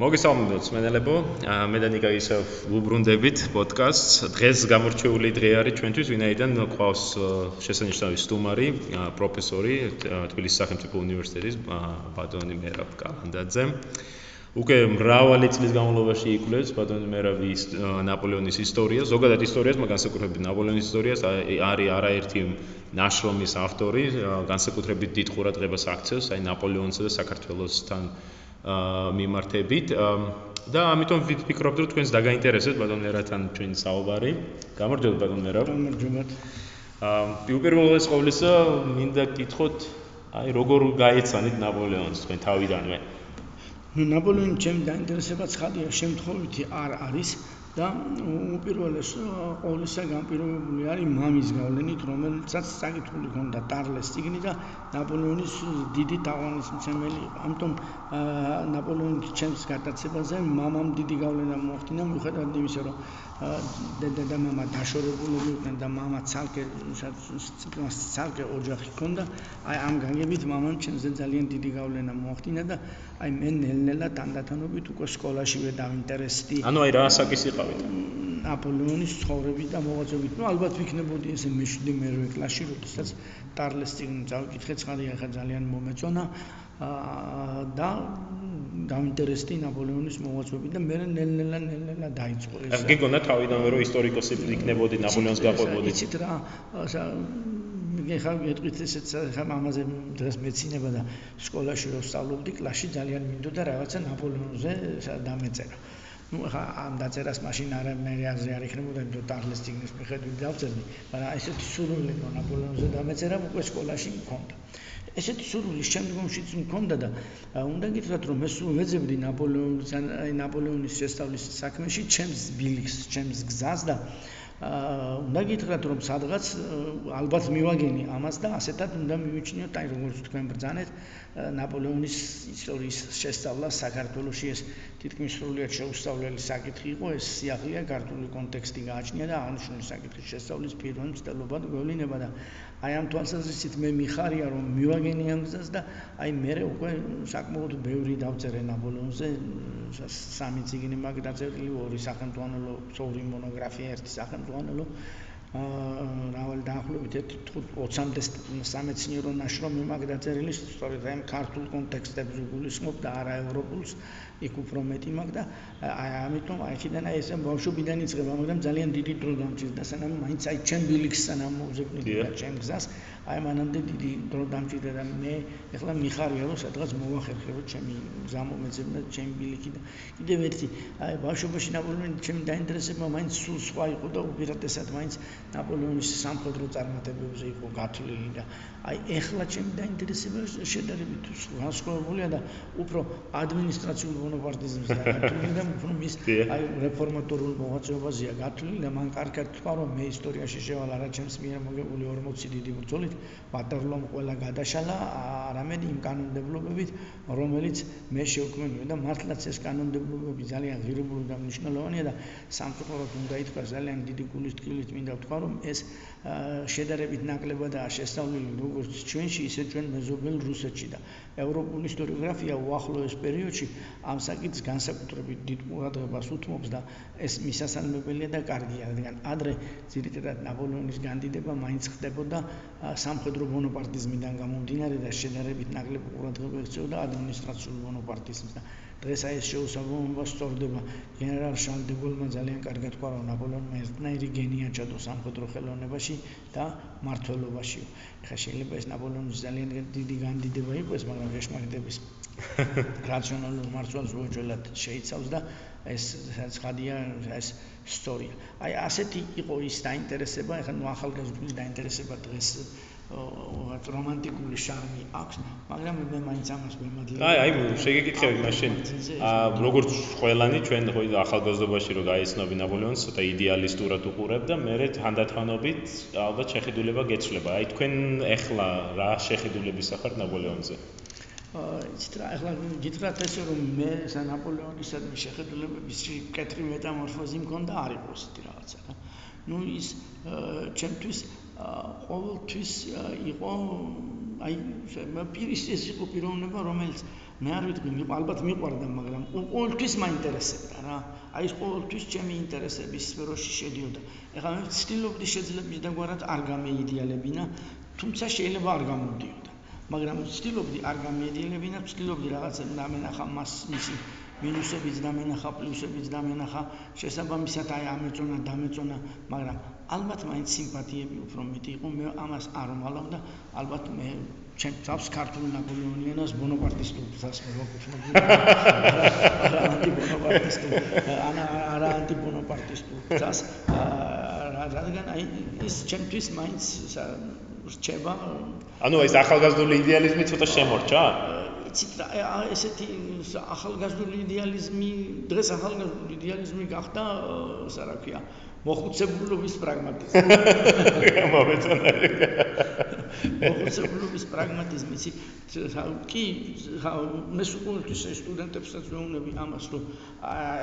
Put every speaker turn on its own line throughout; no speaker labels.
მოგესალმებით მენელებო. მე და ნიკა ისევ ვუბრუნდებით პოდკასტს. დღეს გამორჩეული დღე არის ჩვენთვის, ვინაიდან ყავს შესანიშნავი სტუმარი, პროფესორი თბილისის სახელმწიფო უნივერსიტეტის ბატონი მერაბ კალანდაძე. უკვე მრავალი წლის განმავლობაში იკვლევს ბატონი მერაბის ნაპოლეონის ისტორიას, ზოგადად ისტორიას, მაგრამ განსაკუთრებით ნაპოლეონის ისტორიას, არის არაერთი ნაშრომის ავტორი, განსაკუთრებით დიდ ყურადღებას აქცევს აი ნაპოლეონსა და საქართველოსთან მიმართებით და ამიტომ ვფიქრობ რომ თქვენს დაგაინტერესებთ ბატონ ერათან ჩვენი საუბარი. გამარჯობა ბატონ ერა.
გამარჯობა.
აა პირველ ყოვლისა მინდა გითხოთ აი როგორ გაეცანით ნაპოლეონს თქვენ თავიდანვე?
ნაპოლეონი ჩემი დაინტერესება ცხადია შემთხვევითი არ არის. და უპირველეს ყოვლისა განპირობებული არის მამის გავლენით, რომელიცაც საკითხული ჰქონდა ტარლეს ციგნი და ნაპოლეონის დიდი თაყვანისმცემელი იყო. ამიტომ ნაპოლეონის ჩემს გატაცებაზე მამამ დიდი გავლენა მოახდინა, მიუხედავად იმისა, რომ დედა და მამა დაშორებულები იყვნენ და მამა ცალკე ცალკე ოჯახი ჰქონდა, აი ამ გაგებით მამამ ჩემზე ძალიან დიდი გავლენა მოახდინა და აი მე ნელ-ნელა თანდათანობით უკვე სკოლაშივე დავინტერესდი.
ანუ აი რა ასაკის იყავით?
ნაპოლეონის ცხოვრებით და მოღვაწეობით. ნუ ალბათ ვიქნებოდი ესე მეშვიდე მერვე კლასში, როდესაც ტარლეს წიგნი წავიკითხე, ცხადია ხა ძალიან მომეწონა. და დაინტერესდი ნაპოლეონის მოღვაწეობით და მე ნელ-ნელა ნელ-ნელა დაიწყო
ეს. გიგონა თავიდანვე რომ ისტორიკოსი იქნებოდი ნაპოლეონს გაპოვოდი.
იცით რა, ხარ მეტყვით ესეც ხა ამაზე დღეს მეცინება და სკოლაში რომ სწავლობდი კლასში ძალიან მინდოდა რაღაცა ნაპოლეონზე დამეწერა. ну ხა ამ დაწერას მაშინ არ მე აზე არ იქნებოდა იმიტომ ტარლეს ციგნის მიხედვით დავწერდი მაგრამ ესეთი სურვილი ნაპოლეონზე დამეწერა უკვე სკოლაში მქონდა ესეთი სურვილი შემდგომშიც მქონდა და უნდა გითხრათ რომ მე სულ ვეძებდი ნაპოლეონის აი ნაპოლეონის შესწავლის საქმეში ჩემს ბილიქს ჩემს გზას და უნდა გითხრათ რომ სადღაც ალბათ მივაგენი ამას და ასეთად უნდა მივიჩნიოთ აი როგორც თქვენ ბრძანეთ ნაპოლეონის ისტორიის შესწავლა საქართველოსში ეს თითქმის სრულიად შეუსწავლელი საკითხი იყო ეს სიახლეა ქართული კონტექსტი გააჩნია და აღნიშნული საკითხის შესწავლის პირველ მცდელობად გვევლინება და აი ამ თვალსაზრისით მე მიხარია რომ მივაგენი ამ გზას და აი მე უკვე საკმაოდ ბევრი დავწერე ნაპოლეონზე სამი ციგნი მაგ დაწერილი ორი სახელმძღვანელო ორი მონოგრაფია ერთი სახელმძღვანელო აა რავალ დაახლოებით 20-მდე სამეცნიერო ნაშრომი მაგ დაწერილი სწორედ აი ქართულ კონტექსტებზე გულისხმობ და არა ევროპულს იქ უფრო მეტი მაქვს და აი ამიტომ აი ხიდან აი ესე ბავშვობიდან იწყება მაგრამ ძალიან დიდი დრო დამჭირდა სანამ მაინც აი ჩემ ბილიქს სანამ მოვზევნიდი და ჩემ გზას აი მანამდე დიდი დრო დამჭირდა და მე ეხლა მიხარია რომ სადღაც მოვახერხე რომ ჩემი გზა მომეძებნა ჩემი ბილიქი და კიდევ ერთი აი ბავშვობაში ნაპოლეონი ჩემი დაინტერესება მაინც სულ სხვა იყო და უპირატესად მაინც ნაპოლეონის სამხედრო წარმატებებზე იყო გათვლილი და აი ეხლა ჩემი დაინტერესება შედარებით განსხვავებულია და უფრო ადმინისტრაციულ და გათვლილი უფრო მის აი რეფორმატორულ მოღვაწეობაზეა გათვლილი და მან კარგად თქვა რომ მე ისტორიაში შევალ არა ჩემს მიერ მოგებული 40 დიდი ბრძოლით ვატერლომ ყველა გადაშალა არამედ იმ კანონმდებლობებით რომელიც მე შევქმნიო და მართლაც ეს კანონმდებლობები ძალიან ღირებული და მნიშვნელოვანია და სამწუხაროდ უნდა ითქვას ძალიან დიდი გულის ტკილით მინდა ვთქვა რომ ეს შედარებით ნაკლებადაა შესწავლილი როგორც ჩვენში ისე ჩვენ მეზობელ რუსეთში და ევროპული ისტორიოგრაფია უახლოეს პერიოდში ამ საკითხს განსაკუთრებით დიდ ყურადღებას უთმობს და ეს მისასალმებელია და კარგია რადგან ადრე ძირითადად ნაპოლეონის განდიდება მაინც ხდებოდა სამხედრო მონოპარტიზმიდან გამომდინარე და შედარებით ნაკლებ ყურადღება ექცეოდა ადმინისტრაციული მონოპარტიზმს და დღეს აი ეს შეუსაბამობა სწორდება გენერალ შარლ დე გოლმა ძალიან კარგად თქვა რომ ნაპოლეონმა ერთნაირი გენია ჩადო სამხედრო ხელოვნებაში და მართლობაში. ეხლა შეიძლება ეს ნაპოლეონის ძალიან დიდი განდიდება იყოს, მაგრამ გეშმარიტების რაციონალურ მართლს უეჭველად შეიცავს და ეს ცხადია ეს ისტორია. აი ასეთი იყო ის დაინტერესება, ეხლა ნუ ახალგაზრდული დაინტერესება დღეს რომანტიკული შარმი აქვს, მაგრამ მე მაინც ამას ვემადლებ.
აი, აი, შეგეკითხები მაშინ. აა, როგორც ყველანი ჩვენ ხო ახალგაზრდობაში რო გაიცნობი ნაპოლეონს, ცოტა იდეალისტურად უყურებ და მე თანდათანობით ალბათ შეხედულება გეცვლება. აი, თქვენ ეხლა რა შეხედულების ახართ ნაპოლეონზე?
აა, იცით რა, ეხლა გითხრათ ესე რომ მე სა ნაპოლეონისადმი შეხედულებების კეთრი მეტამორფოზი მქონდა, არ იყო ისეთი რაღაცა რა. ну ის ჩემთვის ყოველთვის იყო აი პირის ეს იყო პიროვნება რომელიც მე არ ვიტყვი ალბათ მიყვარდა მაგრამ ყოველთვის მაინტერესებდა რა. აი ეს ყოველთვის ჩემი ინტერესების სფეროში შედიოდა. ეხლა მე ვცდილობდი შეძლებს დაგვარად არ გამეიდეალებინა თუმცა შეიძლება არ გამოდიოდა. მაგრამ ვცდილობდი არ გამეიდეალებინა ვცდილობდი რაღაცა დამენახა მას მისი მინუსებიც დამენახა, პლუსებიც დამენახა, შესაბამისად აი ამეწონა, დამეწონა, მაგრამ ალბათ მაინც სიმპათიები უფრო მეტი იყო, მე ამას არ ვმალავ და ალბათ მე ჩემ წავს ქართულ ნაპოლეონიანას ბონაპარტისტულს მოვაკუთვნებდი. არა ანტიბონაპარტისტულ, ანა არა ანტიბონაპარტისტულს. რადგან აი ის ჩემთვის მაინც რჩება
ანუ ეს ახალგაზრდული იდეალიზმი ცოტა შემორჩა?
იცით რა ესეთი ახალგაზრდული იდეალიზმი დღეს ახალგაზრდული იდეალიზმი გახდა რა რა ქვია მოხუცებულობის პრაგმატიზმი.
მომეწონა.
მოხუცებულობის პრაგმატიზმი, იცი, კი, მე სულ სტუდენტებსაც ვეუბნები ამას, რომ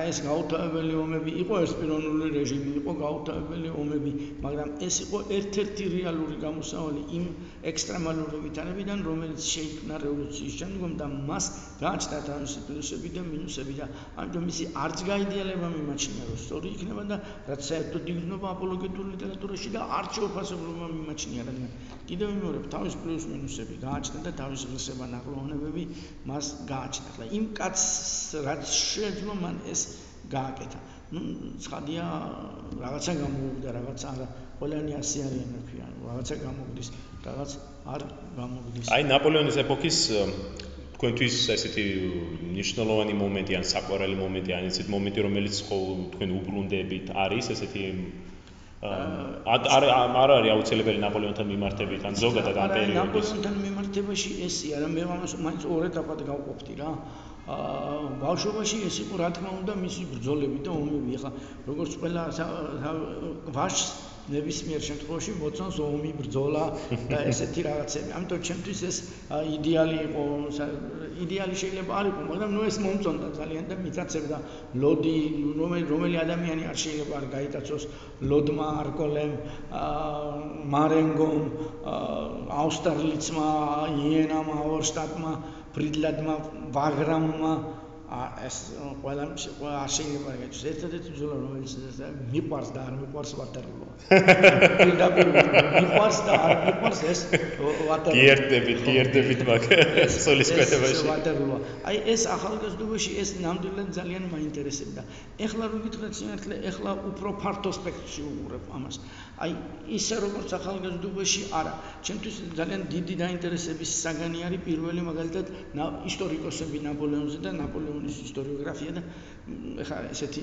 ეს გაუთავებელი ომები იყო ესპირონული რეჟიმი, იყო გაუთავებელი ომები, მაგრამ ეს იყო ერთ-ერთი რეალური გამოსავალი იმ ექსტრემალური ვითარებიდან, რომელიც შეიქმნა რევოლუციის შემდგომ და მას გააჩნდა თავისი პლუსები და მინუსები და ამიტომ ისი არც გაიდეალება მიმაჩნია, რომ სწორი იქნება და რაც საერთოდ იგრძნობა აპოლოგეტურ ლიტერატურაში და არც შეუფასებლობა მიმაჩნია, რადგან კიდევ მეორე თავის პლუს მინუსები გააჩნდა და თავის ღირსება ნაკლოვნებები მას გააჩნდა. ახლა იმ კაცს რაც შეძლო მან ეს გააკეთა. ну, ცხადია, რაღაცა გამოვიდა, რაღაც არა, ყველანი ასე არიან, თქვია, რაღაცა გამოგდის, რაღაც არ გამოგდის.
აი, ნაპოლეონის ეპოქის თქვენთვის ესეთი ნიშნულოვანი მომენტი ან საყვარელი მომენტი ან ესეთი მომენტი რომელიც თქვენ უბრუნდებით არის ესეთი არ არ არ არის აუცილებელი ნაპოლეონთან მიმართებით ან ზოგადად ამ პერიოდის
ნაპოლეონთან მიმართებაში ესია რა მე ამას მაინც ორ ეტაპად გავყოფდი რა. აა ბავშვობაში ეს იყო რა თქმა უნდა მისი ბრძოლები და ომები ხა როგორც ყველა ვაშს ნებისმიერ შემთხვევაში მოწონს ომი, ბრძოლა და ესეთი რაღაცები. ამიტომ ჩემთვის ეს იდეალი იყო, იდეალი შეიძლება არ იყოს, მაგრამ ნუ ეს მომწონდა ძალიან და მიწაცებდა ლოდი, რომელი რომელი ადამიანი არ შეიძლება არ გაიტაცოს ლოდმა, არკოლემ, მარენგომ, აუსტერლიცმა, იენამ, აურშტატმა, ფრიდლადმა, ვაგრამმა ეს ყველა ყველა შეიძლება ეგეთს ერთადერთი ბრძოლა რომელიც მიყვარს და არ მიყვარს ვატერლოა. პირდაპირ მიყვარს და არ მიყვარს ეს ვატერლოა.
გიერთებით, გიერთებით მაგ სოლის კვეთებაში.
ვატერლოა. აი ეს ახალგაზრდობაში ეს ნამდვილად ძალიან მაინტერესებდა. ეხლა რო გითხრათ სიმართლე, ეხლა უფრო ფართო სპექტრში უყურებ ამას. აი ისე როგორც ახალგაზრდობაში არა. ჩემთვის ძალიან დიდი დაინტერესების საგანი არის პირველი მაგალითად ისტორიკოსები ნაპოლეონზე და ნაპოლეონ ნაპოლეონის ისტორიოგრაფია და ეხა ესეთი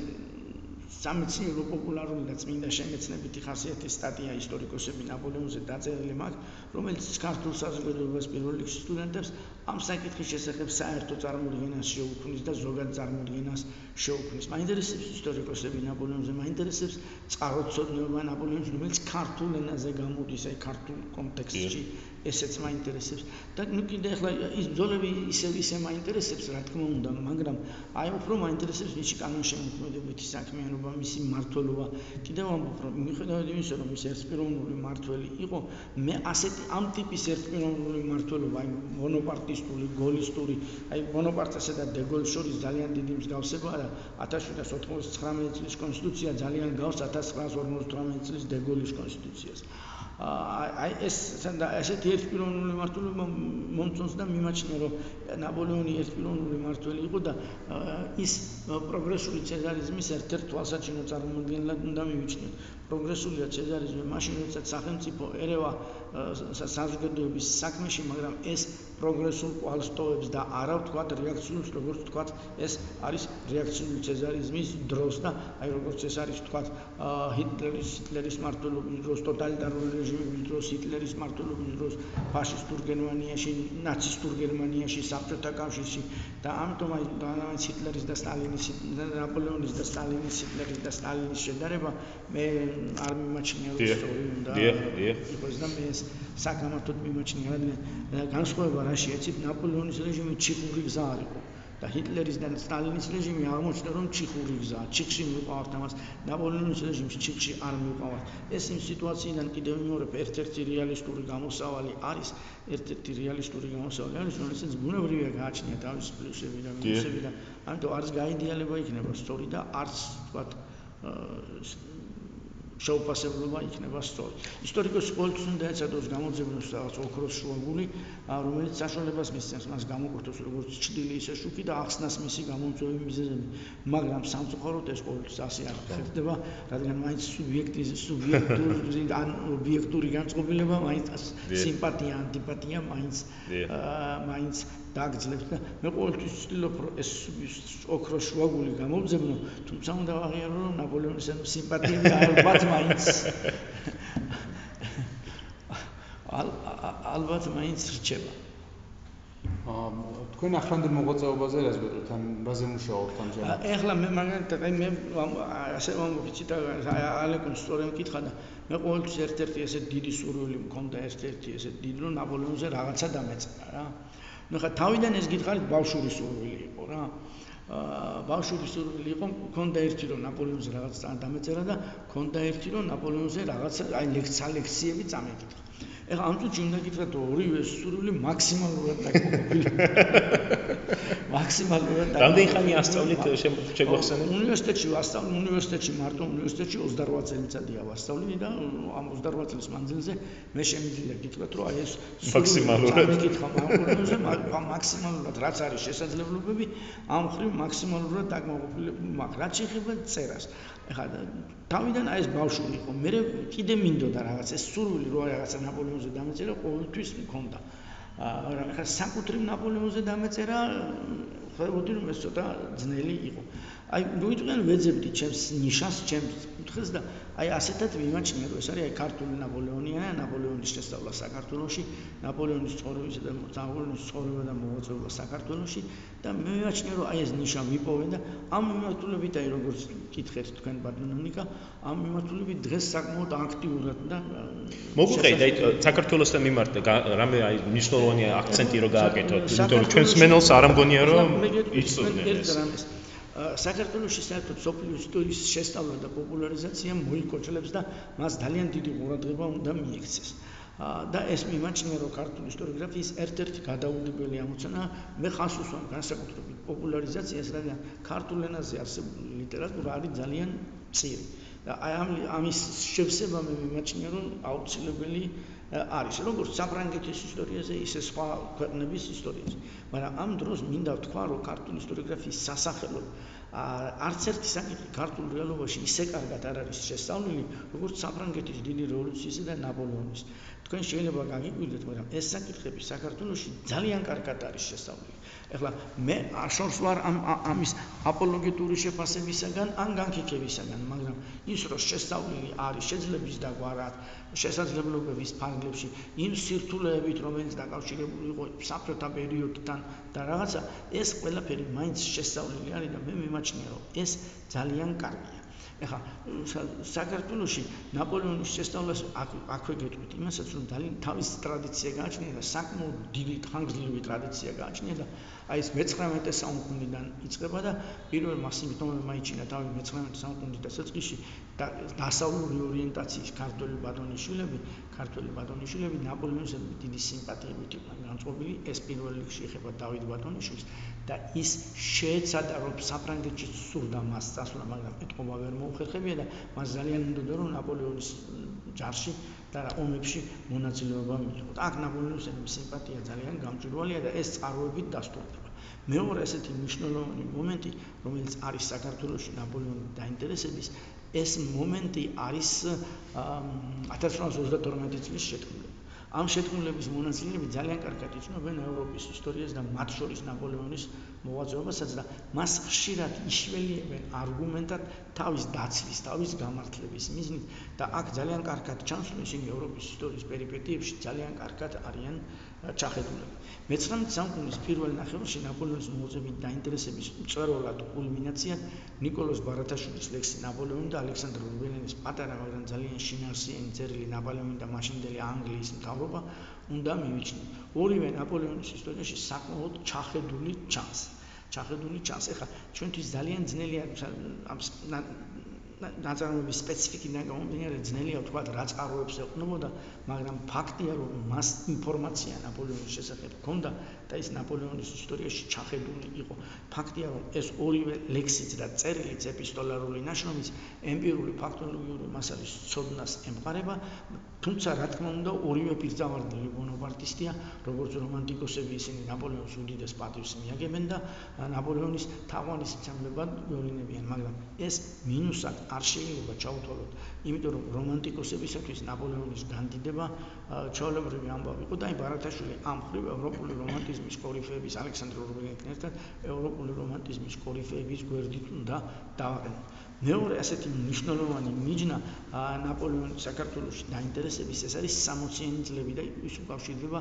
სამეცნიერო პოპულარული და წმინდა შემეცნებითი ხასიათის სტატია ისტორიკოსები ნაპოლეონზე დაწერილი მაქვს, რომელიც ქართულ საზოგადოებას პირველ რიგში სტუდენტებს ამ საკითხის შესახებ საერთო წარმოდგენას შეუქმნის და ზოგად წარმოდგენას შეუქმნის. მაინტერესებს ისტორიკოსები ნაპოლეონზე, მაინტერესებს წყაროწოდნობა ნაპოლეონის, რომელიც ქართულ ენაზე გამოდის, აი ქართულ კონტექსტში ესეც მაინტერესებს. და ნუ კიდე ახლა ის ბძოლები ისე ისე მაინტერესებს რა თქმა უნდა მაგრამ აი უფრო მაინტერესებს მისი კანონშემოქმედებითი საქმიანობა მისი მართლობა კიდევ ამბობ რომ მიხედავად იმისა რომ ის ერთპიროვნული მართველი იყო მე ასეთი ამ ტიპის ერთპიროვნული მართლობა აი მონოპარტისტული გოლისტური აი მონოპარტესა და დეგოლის შორის ძალიან დიდი მსგავსება და 1799 წლის კონსტიტუცია ძალიან გავს 1958 წლის დეგოლის კონსტიტუციას აი ეს ესეთი ერთპიროვნული მართლობა მომწონს და მიმაჩნია რომ ნაპოლეონი ერთპიროვნული მართველი იყო და ის პროგრესული ცეზარიზმის ერთ-ერთ თვალსაჩინო წარმოადგენლად უნდა მივიჩნიოთ. პროგრესულია ცეზარიზმი მაშინ როდესაც სახელმწიფო ერევა საზოგადოების საქმეში, მაგრამ ეს პროგრესულ კვალს ტოვებს და არა ვთქვათ რეაქციულს, როგორც ვთქვათ, ეს არის რეაქციული ცეზარიზმის დროს და აი როგორც ეს არის ვთქვათ ჰიტლერის ჰიტლერის მართლობის დროს, ტოტალიტარული რეჟიმის დროს, ჰიტლერის მართლობის დროს, ფაშისტურ გერმანიაში, ნაცისტურ გერმანიაში, საბჭოთა კავშირში და ამიტომ აი დაანაც ჰიტლერის და სტალინის ნაპოლეონის და სტალინის ჰიტლერის და სტალინის შედარება მე არ მიმაჩნია რომ სწორი უნდა იყოს და მე საკამათოდ მიმაჩნია. რადგან განსხვავება რაში ეცით ნაპოლეონის რეჟიმი ჩიხური გზა არ იყო და ჰიტლერის და სტალინის რეჟიმი აღმოჩნდა რომ ჩიხური გზა ჩიხში მიყვართ ამას ნაპოლეონის რეჟიმს ჩიხში არ მიყვართ ეს იმ სიტუაციიდან კიდევ მეორე ერთ-ერთი რეალისტური გამოსავალი არის ერთ-ერთი რეალისტური გამოსავალი არის რომელსაც ბუნებრივია გააჩნია თავის პლუსები და მინუსები და ამიტომ არც გაიდეალება იქნება სწორი და არც თქვათ შეუფასებლობა იქნება სწორი. ისტორიკოსი ყოველთვის უნდა ეცადოს გამოძებნოს რაღაც ოქროს შუაგული, რომელიც საშუალებას მისცემს მას გამოკვეთოს როგორც ჭრილი ისე შუქი და ახსნას მისი გამომწვევი მიზეზები. მაგრამ სამწუხაროდ ეს ყოველთვის ასე არ ხდება, რადგან მაინც სუბიექტი სუბიექტური ან ობიექტური განწყობილება მაინც სიმპათია, ანტიპათია მაინც მაინც დაგძლევს და მე ყოველთვის ვცდილობ რომ ეს ოქროს შუაგული გამომძებნო, თუმცა უნდა აღიარო რომ ნაპოლეონის სიმპათიები ალბათ მაინც ალბათ მაინც რჩება.
აა თქვენ ახლანდელ მოღვაწეობაზე რას ვეტყვით ან რაზე მუშაობთ ამჟამად?
ეხლა მე მაგალითად აი მე ასე მომფიცი და ალეკონ სწორედ მკითხა და მე ყოველთვის ერთ-ერთი ესე დიდი სურვილი მქონდა ერთ-ერთი ესე დიდი რომ ნაპოლეონზე რაღაცა დამეწერა რა. ნუ ხა თავიდან ეს გითხარით ბავშვური სურვილი იყო რა. აა ბავშვური სურვილი იყო, მქონდა ერთი რომ ნაპოლეონზე რაღაც დამეწერა და მქონდა ერთი რომ ნაპოლეონზე რაღაც აი ლექცია ლექციები წამეკითხა. ეხლა ამ წუთში უნდა გითხრათ ორივე სურვილი მაქსიმალურად დაკმაყოფილი. მაქსიმალურად
დაკმაყოფილი. რამდენი ხანი ასწავლით შეგვახსენეთ?
უნივერსიტეტში ვასწავლი, უნივერსიტეტში მარტო უნივერსიტეტში 28 წელიწადია ვასწავლი და ამ 28 წლის მანძილზე მე შემიძლია გითხრათ რომ აი ეს
მაქსიმალურად
მეკითხა მაგურზე მაქსიმალურად რაც არის შესაძლებლობები ამ ხრივ მაქსიმალურად დაკმაყოფილი მაგ რაც შეიძლება წერას. ეხლა თავიდან აი ეს ბავშვი იყო, მე კიდე მინდოდა რაღაც ეს სურვილი რო რაღაცა ნაპოლეონზე დამეწერა, ყოველთვის მქონდა. აა ეხლა საკუთრივ ნაპოლეონზე დამეწერა, ხედავდი რომ ეს ცოტა ძნელი იყო. აი მოიწვიან ვეძებდი ჩემს ნიშას, ჩემს კუთხეს და აი ასეთად ვიმაჩნია რომ ეს არის აი ქართული ნაპოლეონია, ნაპოლეონის შესწავლა საქართველოში, ნაპოლეონის ცხოვრებისა და ნაპოლეონის ცხოვრება და მოღვაწეობა საქართველოში და მე ვიმაჩნია რომ აი ეს ნიშა მიპოვე და ამ მიმართულებით აი როგორც კითხეთ თქვენ ბატონონიკა, ამ მიმართულებით დღეს საკმაოდ აქტიურად და
მოგუყიდეთ აი საქართველოსთან მიმართ რამე აი მნიშვნელოვანი აქცენტი რო გააკეთოთ, იმიტომ რომ ჩვენს მენელს არ ამგონია რომ იცოდნენ ეს
საქართველოს საერთოდ სოფლიო ისტორიის შესწავლა და პოპულარიზაცია მოიქოჩლებს და მას ძალიან დიდი ყურადღება უნდა მიექცეს. და ეს მიმაჩნია რომ ქართული ისტორიოგრაფიის ერთ-ერთი გადაუდებელი ამოცანა მე ხას უსვამ განსაკუთრებით პოპულარიზაციას, რადგან ქართულ ენაზე არსებული ლიტერატურა არის ძალიან მწირი. და აი ამ ამის შევსება მე მიმაჩნია რომ აუცილებელი არის როგორც საფრანგეთის ისტორიაზე ისე სხვა ქვეყნების ისტორიაზე. მაგრამ ამ დროს მინდა ვთქვა რომ ქართული ისტორიოგრაფიის სასახელო არც ერთი საკითხი ქართულ რეალობაში ისე კარგად არ არის შესწავლილი როგორც საფრანგეთის დიდი რევოლუციისა და ნაპოლეონის. თქვენ შეიძლება გაგიკვირდეთ მაგრამ ეს საკითხები საქართველოში ძალიან კარგად არის შესწავლილი ეხლა მე აშორს ვარ ამ ამის აპოლოგეტური შეფასებისაგან ან განკითხვისაგან, მაგრამ ის რო შესწავლილი არის შეძლების დაგვარად, შესაძლებლობების ფარგლებში, იმ სირთულეებით, რომელიც დაკავშირებული იყო საფრთა პერიოდთან და რაღაცა, ეს ყველაფერი მაინც შესწავლილი არის და მე მიმაჩნია, რომ ეს ძალიან კარგია. ეხლა საქართველოში ნაპოლეონის შესწავლას აქვე გეტყვით იმასაც რომ ძალიან თავის ტრადიცია გააჩნია და საკმაოდ დიდი ხანგრძლივი ტრადიცია გააჩნია და აი ეს მე-19 საუკუნიდან იწყება და პირველ მასიმიტომებმა იჩინა თავი მე-19 საუკუნის დასაწყისში და დასავლური ორიენტაციის ქართული ბატონიშვილები ქართული ბატონიშვილები ნაპოლეონის დიდი სიმპათიებით იყვნენ განწყობილი ეს პირველ რიგში ეხება დავით ბატონიშვილს და ის შეეცადა რომ საფრანგეთში სურდა მას წასვლა მაგრამ ეთყობა ვერ მოუხერხებია და მას ძალიან უნდოდა რომ ნაპოლეონის ჯარში და ომებში მონაწილეობა მიიღო. აქ ნაპოლეონის სიმპათია ძალიან გამჭვირვალეა და ეს წარმოებით დასტურდება. მეორე ესეთი მნიშვნელოვანი მომენტი, რომელიც არის საქართველოს ნაპოლეონის დაინტერესების, ეს მომენტი არის 1832 წლის შეთქმულება. ამ შეთქმულების მონაწილეები ძალიან კარგად იცნობენ ევროპის ისტორიას და მათ შორის ნაპოლეონის მოღვაწეობასაც და მას ხშირად იშველიებენ არგუმენტად თავის დაცვის, თავის გამართლების მიზნით და აქ ძალიან კარგად ჩანს, რომ ისინი ევროპის ისტორიის პერიპეტიებში ძალიან კარგად არიან ჩახედულება. მე-19 საუკუნის პირველ ნახევარში ნაპოლეონის მოუწებით დაინტერესების მწვერვალად კულმინაციად ნიკოლოზ ბარათაშვილის ლექსი ნაპოლეონი და ალექსანდრ რუბენელის პატარა, მაგრამ ძალიან შინაარსიანი წერილი ნაპოლეონი და მაშინდელი ანგლიის მთავრობა უნდა მივიჩნიათ. ორივე ნაპოლეონის ისტორიაში საკმაოდ ჩახედული ჩანს. ჩახედული ჩანს. ეხლა ჩვენთვის ძალიან ძნელია ამ ნაწარმოების სპეციფიკიდან გამომდინარე ძნელია ვთქვა რა წყაროებს ეყრდნობოდა მაგრამ ფაქტია რომ მას ინფორმაცია ნაპოლეონის შესახებ ჰქონდა და ის ნაპოლეონის ისტორიაში ჩახედული იყო. ფაქტია რომ ეს ორივე ლექსიც და წერილიც ეპისტოლარული ნაშრომიც ემპირიული ფაქტოლოგიური მასალის ცოდნას ემყარება, თუმცა რა თქმა უნდა ორივე პირდავარდნილი ბონაპარტისტია, როგორც რომანტიკოსები ისინი ნაპოლეონის უდიდეს პატივს მიაგებენ და ნაპოლეონის თაყვანის ცემლებად გეოლინებიან, მაგრამ ეს მინუსად არ შეიძლება ჩაუთვალოთ, იმიტომ რომ რომანტიკოსებისათვის ნაპოლეონის განდიდება ჩაოლებრივი ამბავი იყო და აი ბარათაშვილი ამ ხრივ ევროპული რომანტიზმის კორიფეების ალექსანდრე რუბინეთთან ერთად ევროპული რომანტიზმის კორიფეების გვერდით უნდა დავაყენოთ. მეორე ასეთი მნიშვნელოვანი მიჯნა ნაპოლეონის საქართველოსში დაინტერესების ეს არის 60-იანი წლები და ის უკავშირდება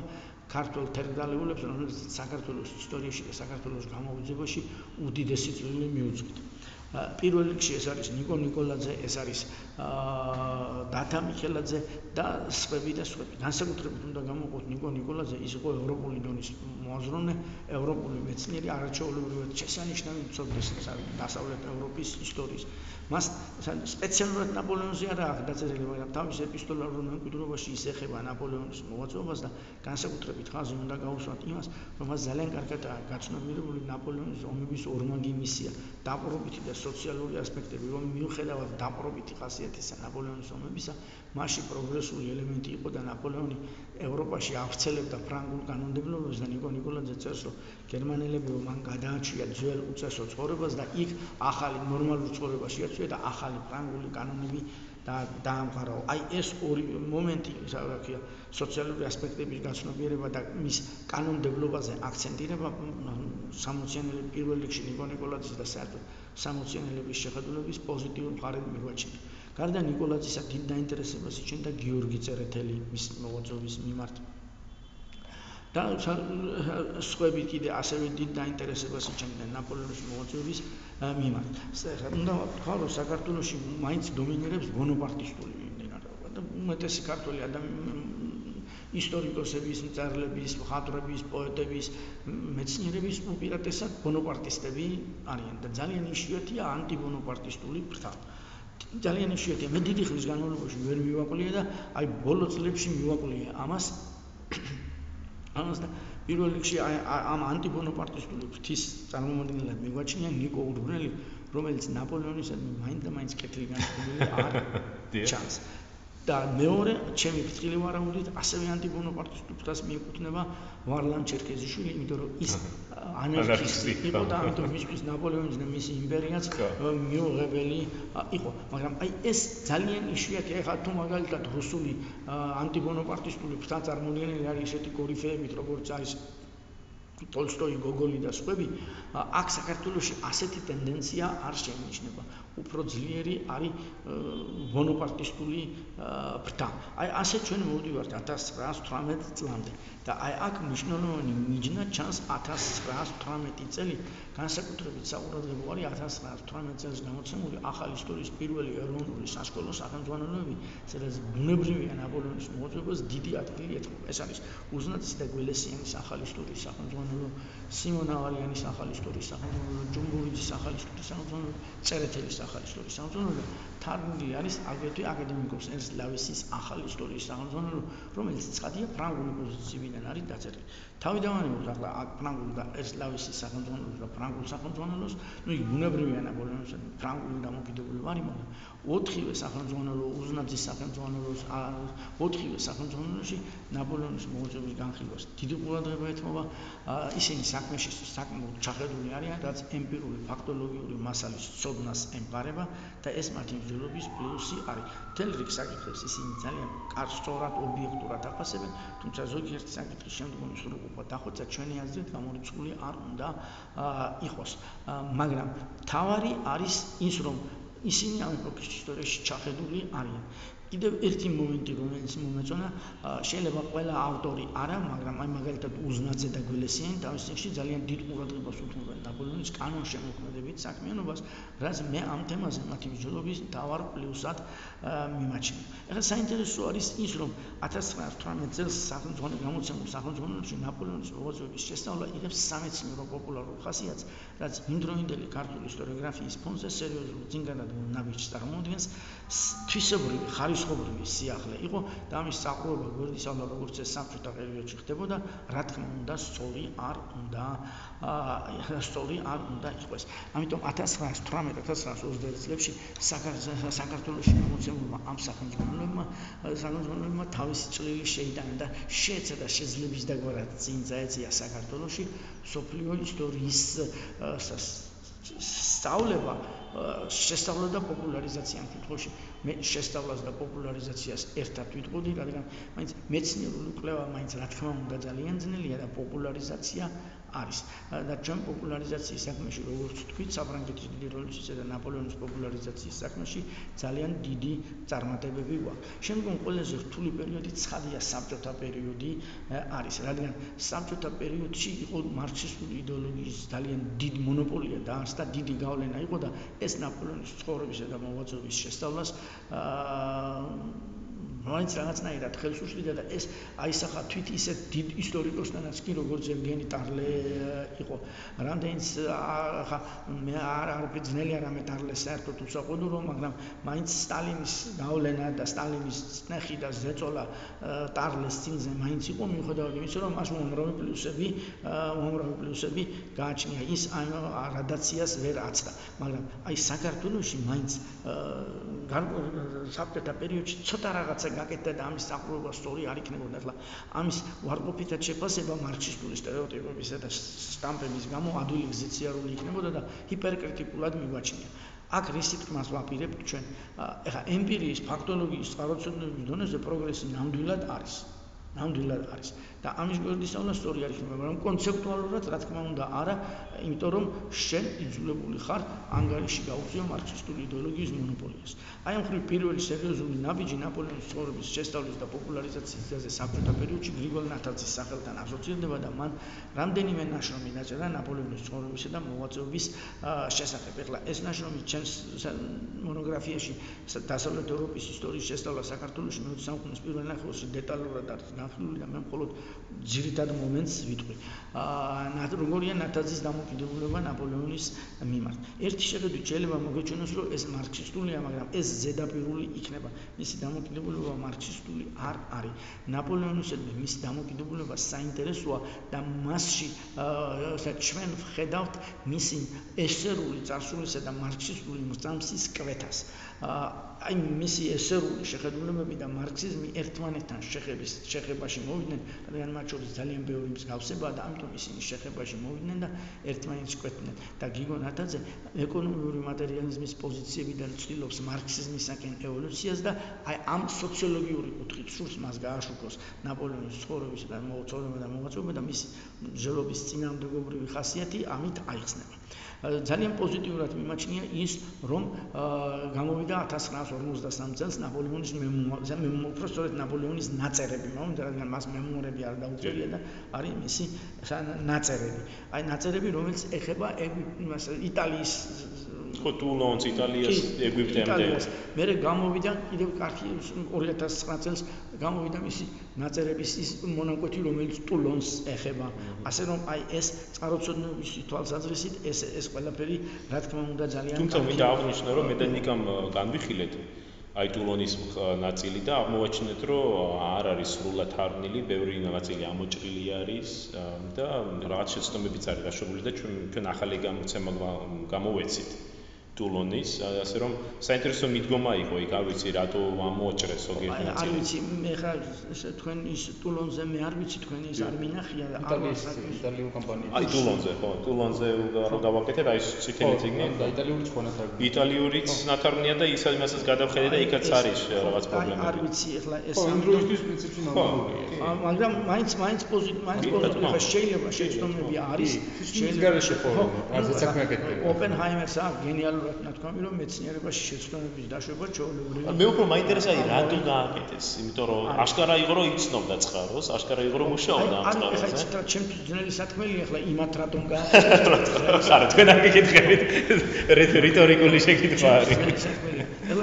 ქართულ თერგდალეულებს რომელსაც საქართველოს ისტორიაში და საქართველოს გამოვიძებაში უდიდესი წვლილი მიუძღვით. პირველ რიგში ეს არის ნიკო ნიკოლაძე, ეს არის დათა მიხელაძე და სხვები და სხვები. განსაკუთრებით უნდა გამოვყოთ ნიკო ნიკოლაძე, ის იყო ევროპული დონის მოაზროვნე, ევროპული მეცნიერი, არაჩვეულებრივად შესანიშნავი მცოდნის დასავლეთ ევროპის ისტორიის. მას სპეციალურად ნაპოლეონზე არა დაწერილი, მაგრამ თავის ეპისტოლარულ მემკვიდრეობაში ის ეხება ნაპოლეონის მოღვაწეობას და განსაკუთრებით ხაზი უნდა გაუსვათ იმას, რომ მას ძალიან კარგად გაცნობიერებული ნაპოლეონის ომების ორმაგი მისია, დაპყრობითი და სოციალური ასპექტები, რომ მიუხედავად დაპყრობითი ხასიათისა ნაპოლეონის ომებისა, მასში პროგრესული ელემენტი იყო და ნაპოლეონი ევროპაში ავრცელებდა ფრანგულ კანონმდებლობას და ნიკო ნიკოლაძე წერს, რომ გერმანელები მან გადააჩია ძველ უწესო ცხოვრებას და იქ ახალი ნორმალურ ცხოვრებას შეაცვია და ახალი ფრანგული კანონები და დაამყარა. აი ეს ორი მომენტი, რა სოციალური ასპექტების გაცნობიერება და მის კანონმდებლობაზე აქცენტირება 60-იანების პირველ რიგში ნიკო ნიკოლაძის და საერთოდ 60-იანების შეხედულების პოზიტიურ მხარედ მიგვაჩნია. გარდა ნიკოლაძისა დიდ დაინტერესებას იჩენდა გიორგი წერეთელი მის მოღვაწეობის მიმართ და სხვები კიდე ასევე დიდ დაინტერესებას იჩენდნენ ნაპოლეონის მოღვაწეობის მიმართ. უნდა ვთქვა, რომ საქართველოში მაინც დომინირებს ბონაპარტისტული მიმდინარეობა და უმეტესი ქართველი ადამიანი ისტორიკოსების, მწერლების, მხატვრების, პოეტების, მეცნიერების უპირატესად ბონაპარტისტები არიან და ძალიან იშვიათია ანტიბონაპარტისტული ფრთა. ძალიან იშვიათია. მე დიდი ხნის განმავლობაში ვერ მივაყოლია და აი ბოლო წლებში მივაყოლია ამას. ამას და პირველ რიგში ამ ანტიბონაპარტისტული ფრთის წარმომადგენლად მიგვაჩნია ნიკო ურბრელი, რომელიც ნაპოლეონისადმი მაინც და მაინც კეთილი განწყობილი არ ჩანს. და მეორე ჩემი ფრთხილი ვარაუდით ასევე ანტიბონაპარტისტულ ფრთას მიეკუთვნება ვარლამ ჩერქეზიშვილი, იმიტომ რომ ის ანარქისტი იყო და ამიტომ მისთვის ნაპოლეონის და მისი იმპერიაც მიუღებელი იყო. მაგრამ აი ეს ძალიან იშვიათია, ეხლა თუ მაგალითად რუსული ანტიბონაპარტისტული ფრთა წარმოადგენელი არის ესეთი კორიფეებით, როგორც არის ტოლსტოი, გოგოლი და სხვები, აქ საქართველოში ასეთი ტენდენცია არ შეინიშნება. უფრო ძლიერი არის ბონაპარტისტული ფრთა. აი ასე ჩვენ მოვდივართ 1918 წლამდე და აი აქ მნიშვნელოვანი მიჯნა ჩანს 1918 წელი, განსაკუთრებით საყურადღებო არის 1918 წელს გამოცემული ახალი ისტორიის პირველი ეროვნული სასკოლო სახელმძღვანელოები, სადაც ბუნებრივია ნაპოლეონის მოძებნებას დიდი ადგილი ეთმობა. ეს არის უზნაძის და გველესიანის ახალი ისტორიის სახელმძღვანელო, სიმონ ავალიანის ახალი ისტორიის სახელმძღვანელო, ჯუმბურიძის ახალი ისტორიის სახელმძღვანელო, წერეთელის ახალი ისტორიის სახელმძღვანელო თარგმნილი არის აგრეთვე აკადემიკოს ერსლავესის ახალი ისტორიის სახელმძღვანელო, რომელიც ცხადია ფრანგული პოზიციიდან არის დაწერილი. თავიდანვე ახლა ფრანგულ და ერსლავესის სახელმძღვანელოს და ფრანგულ სახელმძღვანელოს, ну იქ ბუნებრივია ნაპოლეონის ფრანგული დამოკიდებული ვარი, მაგრამ ოთხივე სახელმძღვანელო, უზნაძის სახელმძღვანელოს, ოთხივე სახელმძღვანელოში ნაპოლეონის მოღვაწეობის განხილვას დიდი ყურადღება ეთმობა. ისინი საქმეში საკმაოდ ჩახედული არიან, რაც ემპირიული ფაქტოლოგიური მასალის ცოდნას ემყარება და ეს მათი მსჯელობის პლუსი არის. მთელ რიგ საკითხებს ისინი ძალიან კარსწორად, ობიექტურად აფასებენ, თუმცა ზოგიერთი საკითხის შემდგომი სრულყოფა დახვეწა ჩვენი აზრით გამორიცხული არ უნდა იყოს. მაგრამ თავარი არის ის, რომ ისინი ამ ეპოქის ისტორიაში ჩახედული არიან. კიდევ ერთი მომენტი რომელიც მომეწონა შეიძლება ყველა ავტორი არა მაგრამ აი მაგალითად უზნაძე და გველესიანი თავის წინში ძალიან დიდ ყურადღებას უთმობენ ნაპოლეონის კანონ შემოქმედებით საქმიანობას რაც მე ამ თემაზე მათი მსჯელობის დავარ პლუსად მიმაჩნია. ეხლა საინტერესო არის ის რომ 1918 წელს სახელმწიფო გამოცემულ სახელმწიფოში ნაპოლეონის მოღვაწეობის შესწავლა იღებს სამეცნიერო პოპულარულ ხასიათს რაც იმდროინდელი ქართული ისტორიოგრაფიის ფონზე სერიოზულ ძინგანად ნაბიჯს წარმოადგენს თვისებრივი ხარისხობრივი სიახლე იყო და ამის საყრობა გვერდისავლა როგორც ეს საბჭოთა პერიოდში ხდებოდა რა თქმა უნდა სწორი არ უნდა აა სწორი არ უნდა იყოს. ამიტომ 1918-1921 წლებში საქართველოს გამოცემულმა ამ სახელმწიფოებმა სახელმწიფოებმა თავისი წვლილი შეიტანა და შეეცადა შეძლების დაგვარად წინ წაეწია საქართველოში სოფლიო ისტორიის სწავლება შესწავლა და პოპულარიზაცია ამ კითხვაში მე შესწავლას და პოპულარიზაციას ერთად ვიტყოდი რადგან მაინც მეცნიერული კვლევა მაინც რა თქმა უნდა ძალიან ძნელია და პოპულარიზაცია არის და ჩვენ პოპულარიზაციის საქმეში როგორც თქვით საფრანგეთის დიდი რევოლუციისა და ნაპოლეონის პოპულარიზაციის საქმეში ძალიან დიდი წარმატებები გვაქვს. შემდგომ ყველაზე რთული პერიოდი ცხადია საბჭოთა პერიოდი არის, რადგან საბჭოთა პერიოდში იყო მარქსისტული იდეოლოგიის ძალიან დიდი მონოპოლია და და დიდი გავლენა იყო და ეს ნაპოლეონის ცხოვრებისა და მოღვაწეობის შესწავლას აა მაინც რაღაცნაირად ხელს უშლიდა და ეს აისახა თვით ისეთ დიდ ისტორიკოსთანაც კი როგორც ევგენი ტარლე იყო. რამდენიც ხა მე არ არ ძნელი არ ამე ტარლე საერთოდ უსაყვედურო მაგრამ მაინც სტალინის გავლენა და სტალინის წნეხი და ზეწოლა ტარლეს წინზე მაინც იყო მიუხედავად იმისა რომ მას უამრავი პლუსები უამრავი პლუსები გააჩნია. ის რადაციას ვერ აცდა მაგრამ აი საქართველოსში მაინც საბჭოთა პერიოდში ცოტა რაღაცა სწორად გაკეთდა და ამის სახურება სწორი არ იქნებოდა. ახლა ამის ვარყოფითად შეფასება მარქსისტული стереოტიპებისა და სტამპების გამო ადვილი გზიციარული იქნებოდა და ჰიპერკრიტიკულად მივაჩნია. აქ რისი თქმას ვაპირებთ ჩვენ. ეხა ემპირიის, ფაქტოლოგიის, წყაროთმცოდნეობის დონეზე პროგრესი ნამდვილად არის. ნამდვილად არის. და ამის გვერდისავლა სწორი არის, მაგრამ კონცეპტუალურად რა თქმა უნდა არა, იმიტომ რომ შენ იძულებული ხარ ანგარიში გაუწიო მარქსისტული იდეოლოგიის მონოპოლიას. აი ამ ხრი პირველი სერიოზული ნაბიჯი ნაპოლეონის ცხოვრების შესწავლის და პოპულარიზაციის ძაზე საბჭოთა პერიოდში გრიგოლ ნათაძის სახელთან ასოცირდება და მან რამდენიმე ნაშრომი დაწერა ნაპოლეონის ცხოვრებისა და მოღვაწეობის შესახებ. ეხლა ეს ნაშრომი ჩემს მონოგრაფიაში დასავლეთ ევროპის ისტორიის შესწავლა საქართველოს მეოცე საუკუნის პირველ ნახევარში დეტალურად არის განხილული და მე მხოლოდ ძირითად მომენტს ვიტყვი. აა როგორია ნათაძის დამოკიდებულება ნაპოლეონის მიმართ. ერთი შეხედვით შეიძლება მოგეჩვენოს, რომ ეს მარქსისტულია, მაგრამ ეს ზედაპირული იქნება. მისი დამოკიდებულება მარქსისტული არ არის. ნაპოლეონისადმი მისი დამოკიდებულება საინტერესოა და მასში აა ჩვენ ვხედავთ მისი ესერული წარსულისა და მარქსისტული მოსამსის კვეთას. აი მისი ესერული შეხედულებები და მარქსიზმი ერთმანეთთან შეხების შეხებაში მოვიდნენ, რადგან მათ შორის ძალიან ბევრი მსგავსება და ამიტომ ისინი შეხებაში მოვიდნენ და ერთმანეთს კვეთდნენ. და გიგო ნათაძე ეკონომიური მატერიალიზმის პოზიციებიდან ცდილობს მარქსიზმისაკენ ევოლუციას და აი ამ სოციოლოგიური კუთხით სურს მას გააშუქოს ნაპოლეონის ცხოვრების და მოძრაობა და მოღვაწეობა და მისი ჟელობის წინამდებობრივი ხასიათი ამით აიხსნება. ძალიან პოზიტიურად მიმაჩნია ის, რომ გამოვიდა 1953 წელს ნაპოლეონის მემუარზე, უბრალოდ ნაპოლეონის ნაწერები, რადგან მას მემუარები არ დაუწერია და არის მისი ნაწერები. აი ნაწერები, რომელიც ეხება იმას იტალიის
ხო ტულონს იტალიას ეგვიპტემდე.
მე გამოვიდა კიდევ კარგი 2009 წელს გამოვიდა მისი ნაწერების ის მონაკვეთი რომელიც ტულონს ეხება. ასე რომ აი ეს წყაროწოდნობის თვალსაზრისით ეს ეს ყველაფერი რა თქმა უნდა ძალიან
თუმცა მინდა აღნიშნო რომ მე და ნიკამ განვიხილეთ. აი ტულონის ნაწილი და აღმოაჩინეთ რომ არ არის სრულად არნილი, ბევრი ნაწილი ამოჭრილი არის და რაღაც შეცდომებიც არის გაშვებული და ჩვენ ჩვენ ახალი გამოცემა გამოვეცით. ტულონის, ასე რომ საინტერესო მიდგომა იყო იქ, არ ვიცი რატო ამოაჭრეს ზოგიერთი
ნაწილი. არ ვიცი, მე ხა თქვენ ის ტულონზე მე არ ვიცი თქვენ ის არ მინახია
ვიცი იტალიური კომპანია.
აი ტულონზე, ხო, ტულონზე რო გავაკეთეთ, აი ციტელი ციგნი.
და იტალიური სხვა ნათარგმნია.
იტალიურიც ნათარგმნია და ისაც იმასაც გადავხედე და იქაც არის რაღაც პრობლემები.
არ ვიცი, ეხლა ეს
ამ დროისთვის პრინციპში ნორმალურია.
მაგრამ მაინც მაინც პოზიტივი, მაინც პოზიტივი ხა შეიძლება შეცდომები არის.
შეიძლება გარეშე ხო, არ ზეცაქმე აკეთებ.
ოპენჰაიმერს აქვს გენიალური გენერალურად ნათქვამი რომ მეცნიერებაში შეცდომების დაშვება ჩვეულებრივი
მე უფრო მაინტერესა რატო გააკეთეს იმიტომ რომ აშკარა იყო რომ იცნობდა წყაროს აშკარა იყო რომ მუშაობდა ამ წყაროზე.
ანუ ეხლა ჩემთვის ძნელი საქმეა ეხლა იმათ რატომ გააკეთეს?
არა თქვენ არ გეკითხებით რიტორიკული შეკითხვა არის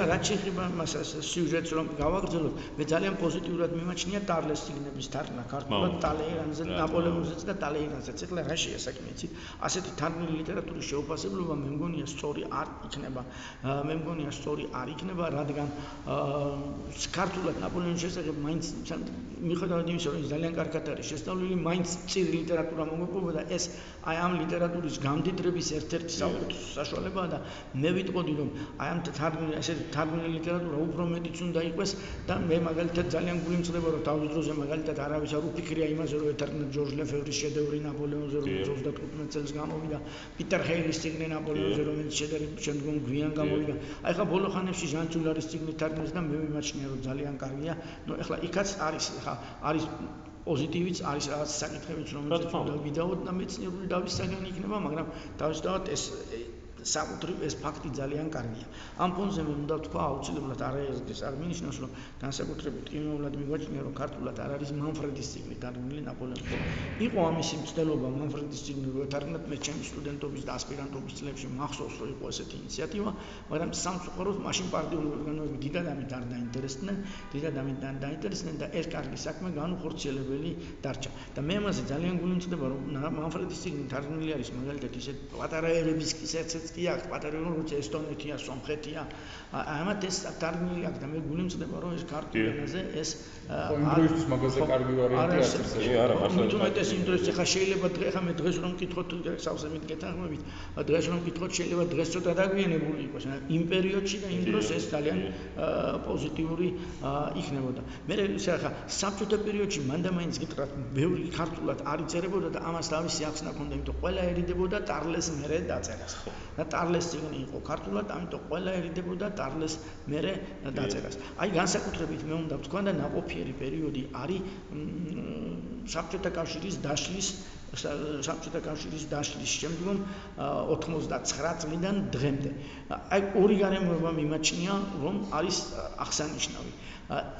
ეხლა რაც შეიძლება მას სიუჟეტს რომ გავაგრძელოთ მე ძალიან პოზიტიურად მიმაჩნია ტარლეს სიგნების თარგმნა ქართულად ტალეირანზე ნაპოლეონზეც და ტალეირანზეც ეხლა რა შეა საქმე იცი ასეთი თარგმნილი ლიტერატურის შეუფასებლობა მე მგონია სწორი არ იქნება. მე მგონია სწორი არ იქნება რადგან ქართულად ნაპოლეონის შესახებ მაინც მიხედავად იმისა რომ ძალიან კარგად არის შესწავლილი მაინც წირი ლიტერატურა მომეყობა და ეს აი ამ ლიტერატურის გამდიდრების ერთ-ერთი საუკეთესო საშუალებაა და მე ვიტყოდი რომ აი ამ თარგმნილი ესე თარგმნილი ლიტერატურა უფრო მეტიც უნდა იყოს და მე მაგალითად ძალიან გულიმწრება რომ თავის დროზე მაგალითად არავის არ უფიქრია იმაზე რომ ეთარგმნა ჯორჯ ლეფევრის შედევრი ნაპოლეონზე რომელიც 35 წელს გამოვიდა. პიტერ ჰეილის ციგნი ნაპოლეონზე რომელიც შედევრი შემდგომ გვიან გამოვიდა. აი ხა ბოლო ხანებში ჟან ჯულარის ციგნი თარგმნეს და მე ვიმაჩნია რომ ძალიან კარგია. ნუ ეხლა იქაც არის ხა არის პოზიტივიც არის რაღაც საკითხებიც რომელიც უნდა. ვიდაოთ და მეცნიერული დავის საგანი იქნება მაგრამ თავისთავად ეს საკუთრივ ეს ფაქტი ძალიან კარგია. ამ ფონზე მე უნდა ვთქვა აუცილებლად არაერთხელ არ მინიშნავს რომ განსაკუთრებით იმეულად მიგვაჩნია რომ ქართულად არ არის მანფრედის ციგნი თარგმნილი ნაპოლეონზე. იყო ამისი მცდელობა მანფრედის ციგნი რო თარგმნათ მე ჩემი სტუდენტობის და ასპირანტობის წლებში მახსოვს რომ იყო ესეთი ინიციატივა, მაგრამ სამწუხაროდ მაშინ პარტიული ორგანოები დიდად ამით არ დაინტერესდნენ, დიდად ამით არ დაინტერესდნენ და ეს კარგი საქმე განუხორციელებელი დარჩა. და მე ამაზე ძალიან გულიმწდება რომ მანფრედის ციგნი თარგმნილი არის მაგალითად ისეთ პატარა ერების ისეთ კი აქვს პატრიოტი როგორც ესტონეთია, სომხეთია. ამათ ეს დარგმილი აქვს და მე გულიმწდება რომ ეს ქართულ ენაზე ეს
ინგლისურის მაგაზე კარგი ვარიანტი არის.
კი, არა,
მართლა. თუმცა ეს დროს ხა შეიძლება დღე ხა მე დღეს რომ მკითხოთ სავსე მითხეთაღმებით, დღეს რომ მკითხოთ შეიძლება დღეს ცოტა დაგვიანებული იყოს. იმ პერიოდში და იმ დროს ეს ძალიან პოზიტიური იქნებოდა. მე ისე ხა საბჭოთა პერიოდში მანდა მაინც გიტრათ ბევრი ქართულად არ იწერებოდა და ამას თავისი ახსნა ქონდა, იმიტომ ყველა ერიდებოდა ტარლეს მერე დაწერას. და ტარლეს ციგნი იყო ქართულად, ამიტომ ყველა ერიდებოდა ტარლეს მერე დაწერას. აი განსაკუთრებით მე უნდა ვთქვა და ნაყოფიერი პერიოდი არის საბჭოთა კავშირის დაშლის საბჭოთა კავშირის დაშლის შემდგომ 89 წლიდან დღემდე. აი ორი გარემოება მიმაჩნია, რომ არის აღსანიშნავი.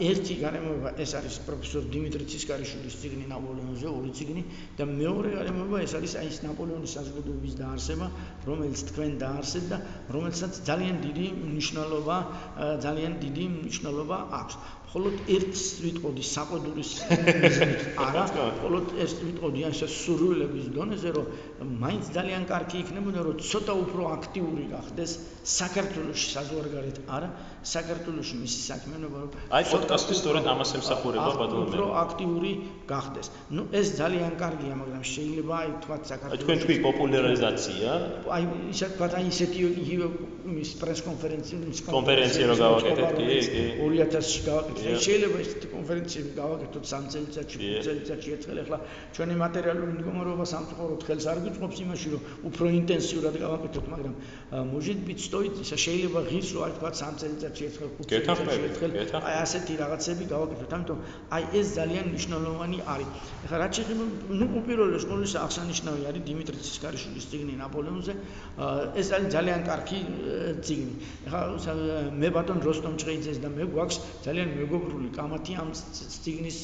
ერთი გარემოება ეს არის პროფესორ დიმიტრი ცისკარიშვილის ციგნი ნაპოლეონზე, ორი ციგნი და მეორე გარემოება ეს არის აი ეს ნაპოლეონის საზოგადოების დაარსება, რომელიც თქვენ დაარსეთ და რომელსაც ძალიან დიდი მნიშვნელობა ძალიან დიდი მნიშვნელობა აქვს. მხოლოდ ერთს ვიტყოდი საყოდურის მიზნით არა მხოლოდ ერთს ვიტყოდი ან შესრულების დონეზე რომ მაინც ძალიან კარგი იქნებოდა რომ ცოტა უფრო აქტიური გახდეს საქართველოს საზღვარგარეთ. არა საქართველოს მისი საქმიანობა რომ
აი პოდკასტი სწორედ ამას ემსახურება ბატონო
უფრო აქტიური გახდეს. ნუ ეს ძალიან კარგია მაგრამ შეიძლება აი თქვა საქართველოს
თქვენ თქვი პოპულარიზაცია?
აი ისე თქვა აი ისეთი ის პრეს კონფერენციის
კონფერენცია რო გავაკეთეთ კი
კი. 2000-ში გავაკეთეთ შეიძლება ეს კონფერენციები გავაკეთოთ 3 წელიწადში 5 წელიწადში ერთხელ ახლა ჩვენი მატერიალური მდგომარეობა სამწუხაროდ ხელს არ გვიწყობს იმაში, რომ უფრო ინტენსიურად გავაკეთოთ, მაგრამ მოჟედ ბიტსტოით ისა შეიძლება ღირს რო აი თქვა 3 წელიწადში ერთხელ, 5 წელიწადში ერთხელ, აი ასეთი რაღაცები გავაკეთოთ. ამიტომ აი ეს ძალიან მნიშვნელოვანი არის. ეხლა რაც შეიძლება, ну, უპირველეს ყოვლისა აღსანიშნავი არის დიმიტრი ცისკარიშვილის ციგნი ნაპოლეონზე. ეს არის ძალიან კარგი ციგნი. ეხლა მე ბატონ როსტომ ჭყეიძეს და მე გვაქვს ძალიან მეგობრული კამათი ამ ციგნის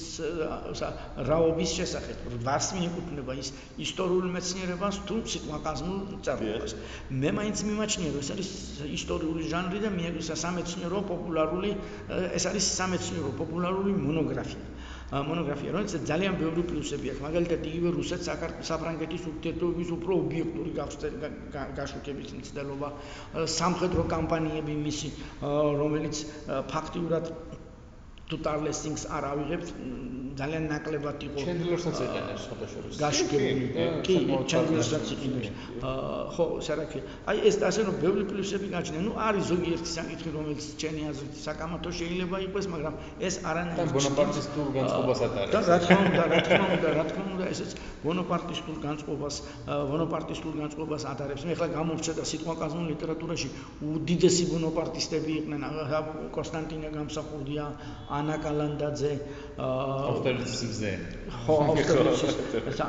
რაობის შესახებ. 8 მიეკუთვნება ის ისტორიულ მეცნიერებას თუ სიტყვაკაზმულ წარმოებას. მე მაინც მიმაჩნია რომ ეს არის ისტორიული ჟანრი და მე სამეცნიერო პოპულარული ეს არის სამეცნიერო პოპულარული მონოგრაფია. მონოგრაფია, რომელიც ძალიან ბევრი პლუსები აქვს. მაგალითად, იგივე რუსეთ-საფრანგეთის ურთიერთობების უფრო ობიექტური გაშუქების მცდელობა, სამხედრო კამპანიები მისი, რომელიც ფაქტიურად თუ ტარლესინგს არ ავიღებთ ძალიან ნაკლებად იყო
ჩენდლერსაც ეყენებს ფოტოშოპში
გაშუქებული კი ჩენდლერსაც იყენებს ხო სარაკი აი ეს ასე რომ ბევრი პლუსები გაჩნია ნუ არის ზოგიერთი საკითხი რომელიც ჩემი აზრით საკამათო შეიძლება იყოს მაგრამ ეს არანაირ
ბონაპარტისტულ განწყობას ატარებს
და რა თქმა უნდა რა თქმა უნდა რა თქმა უნდა ესეც ბონაპარტისტულ განწყობას ბონაპარტისტულ განწყობას ატარებს მე ახლა გამორჩა და სიტყვაკაზმულ ლიტერატურაში უდიდესი ბონაპარტისტები იყვნენ კონსტანტინე გამსახურდია ანა კალანდაძე
ავტორიტეტის მზე
ხო ავტორიტეტის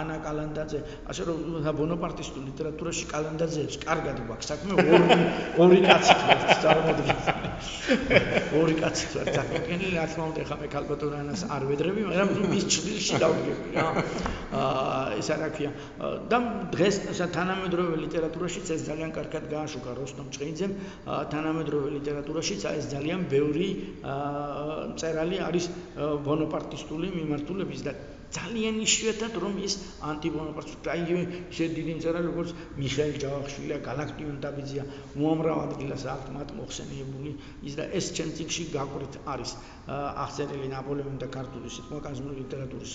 ანა კალანდაძე ასე რომ ბონაპარტისტულ ლიტერატურაში კალანდაძეებს კარგად გვაქვს საქმე ორი ორი კაცი ვართ წარმოიდგინეთ ორი კაცი ვართ საკმაოდ რა თქმა უნდა ხა მე კალბატონანას არ ვედრები მაგრამ ის ჭრილში დავდგები რა. აა ეს რა ქვია და დღეს თანამედროვე ლიტერატურაშიც ეს ძალიან კარგად გააშუქა როსტომ ჭყინძემ თანამედროვე ლიტერატურაშიც ეს ძალიან ბევრი წერალი არის ბონაპარტისტული მიმართულების და ძალიან იშვიათად რომ ის ანტიბონაპარტისტული აი ისე დიდი მწერალი როგორც მიხეილ ჯავახიშვილი, გალაქტიონ დაბიძია უამრავ ადგილას აქვს მათ მოხსენიებული. ის და ეს ჩემ წიგში გაყრით არის. აღწერილი ნაპოლეონი და ქართული სიტყვაკაზმული ლიტერატურის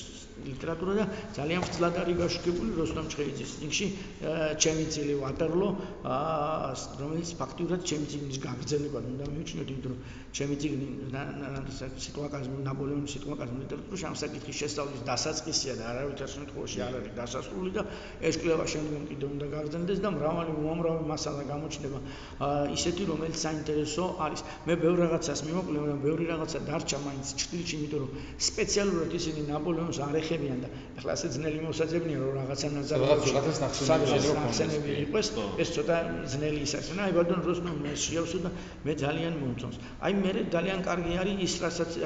ლიტერატურა და ძალიან ფძლად არის გაშუქებული როსტომ ჩხეიძის წიგში ჩემი წილი ვატერლო რომელიც ფაქტიურად ჩემი წიგნის გაგრძელებად უნდა მივიჩნიოთ იმიტომ რომ ჩემი წიგნი სიტყვაკაზმული ნაპოლეონის სიტყვაკაზმული ლიტერატურაში ამ საკითხის შესწავლის დასაწყისია და არავითარ შემთხვევაში არ არის დასასრული და ეს კვლევა შემდგომ კიდე უნდა გაგრძელდეს და მრავალი უამრავი მასალა გამოჩნდება ისეთი რომელიც საინტერესო არის მე ბევრ რაღაცას მიმოკლე მაგრამ ბევრი რაღაცა და დარჩა მაინც ჭრილში, იმიტომ რომ სპეციალურად ისინი ნაპოლეონს არ ეხებიან და ახლა ასე ძნელი მოსაძებნია რომ რაღაცა
ნაზარებში რაღაცას
ნახსენები იყოს, ეს ცოტა ძნელი ის არის. აი ბატონ როსტომ მე შეავსო და მე ძალიან მომწონს. აი მე ძალიან კარგი არის ის რასაც